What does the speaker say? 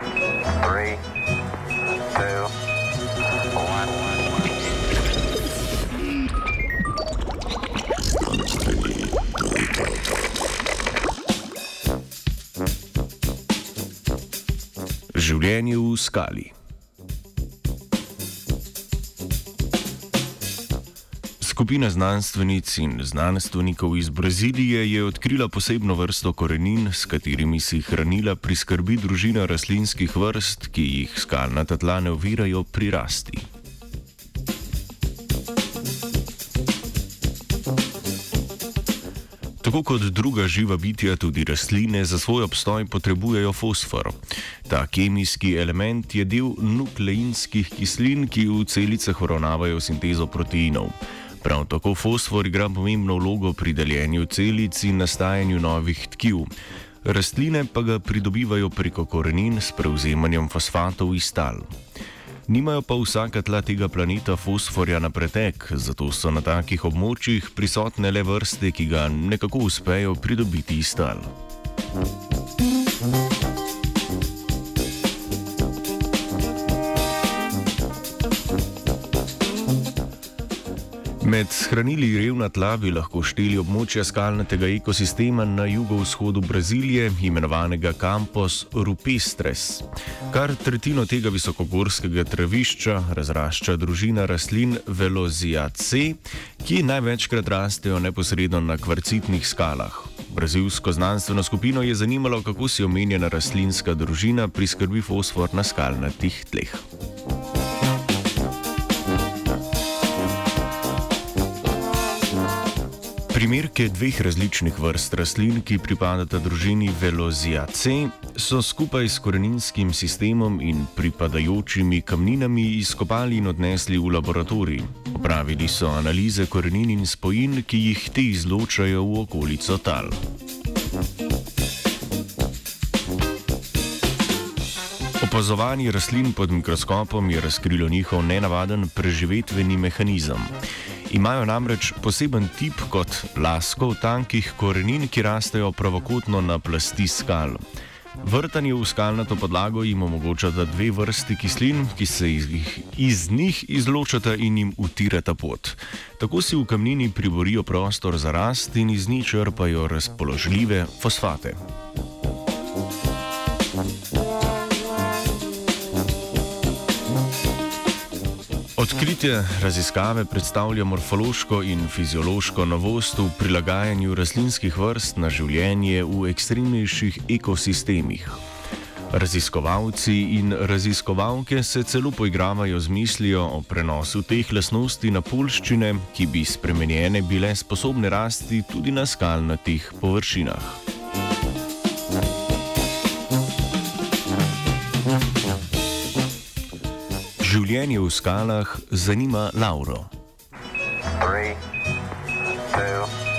Three, two. Življenje v skali. Skupina znanstvenic in znanstvenikov iz Brazilije je odkrila posebno vrsto korenin, s katerimi si hranila priskrbi družina rastlinskih vrst, ki jih skalnata tla ne ovirajo pri rasti. Tako kot druga živa bitja, tudi rastline za svoj obstoj potrebujejo fosfor. Ta kemijski element je del nukleinskih kislin, ki v celicah uravnavajo sintezo proteinov. Prav tako fosfor igra pomembno vlogo pri deljenju celic in nastajanju novih tkiv. Rastline pa ga pridobivajo preko korenin s prevzemanjem fosfatov iz tal. Nimajo pa vsaka tla tega planeta fosforja na pretek, zato so na takih območjih prisotne le vrste, ki ga nekako uspejo pridobiti iz tal. Med hranili revna tla bi lahko šteli območja skalnatega ekosistema na jugovzhodu Brazilije, imenovanega Campos Rupestres. Kar tretjino tega visokogorskega travišča razrašča družina rastlin Velozija C, ki največkrat rastejo neposredno na kvarcitnih skalah. Brazilsko znanstveno skupino je zanimalo, kako si omenjena rastlinska družina priskrbi fosfor na skalnatih tleh. Primerke dveh različnih vrst rastlin, ki pripadata družini Velozija C, so skupaj s koreninskim sistemom in pripadajočimi kamninami izkopali in odnesli v laboratorij. Opravili so analize korenin in spojin, ki jih te izločajo v okolico tal. Opazovanje rastlin pod mikroskopom je razkrilo njihov nenavaden preživetveni mehanizem. Imajo namreč poseben tip kot laskov tankih korenin, ki rastejo pravokotno na plasti skal. Vrtanje v skalnato podlago jim omogočata dve vrsti kislin, ki se iz, iz njih izločata in jim utirata pot. Tako si v kamnini priborijo prostor za rast in iz njih črpajo razpoložljive fosfate. Odkritje raziskave predstavlja morfološko in fiziološko novost v prilagajanju rastlinskih vrst na življenje v ekstremnejših ekosistemih. Raziskovalci in raziskovalke se celo poigravajo z mislijo o prenosu teh lasnosti na polščine, ki bi spremenjene bile sposobne rasti tudi na skalnatih površinah. Življenje v skalah zanima Lauro. Three, two,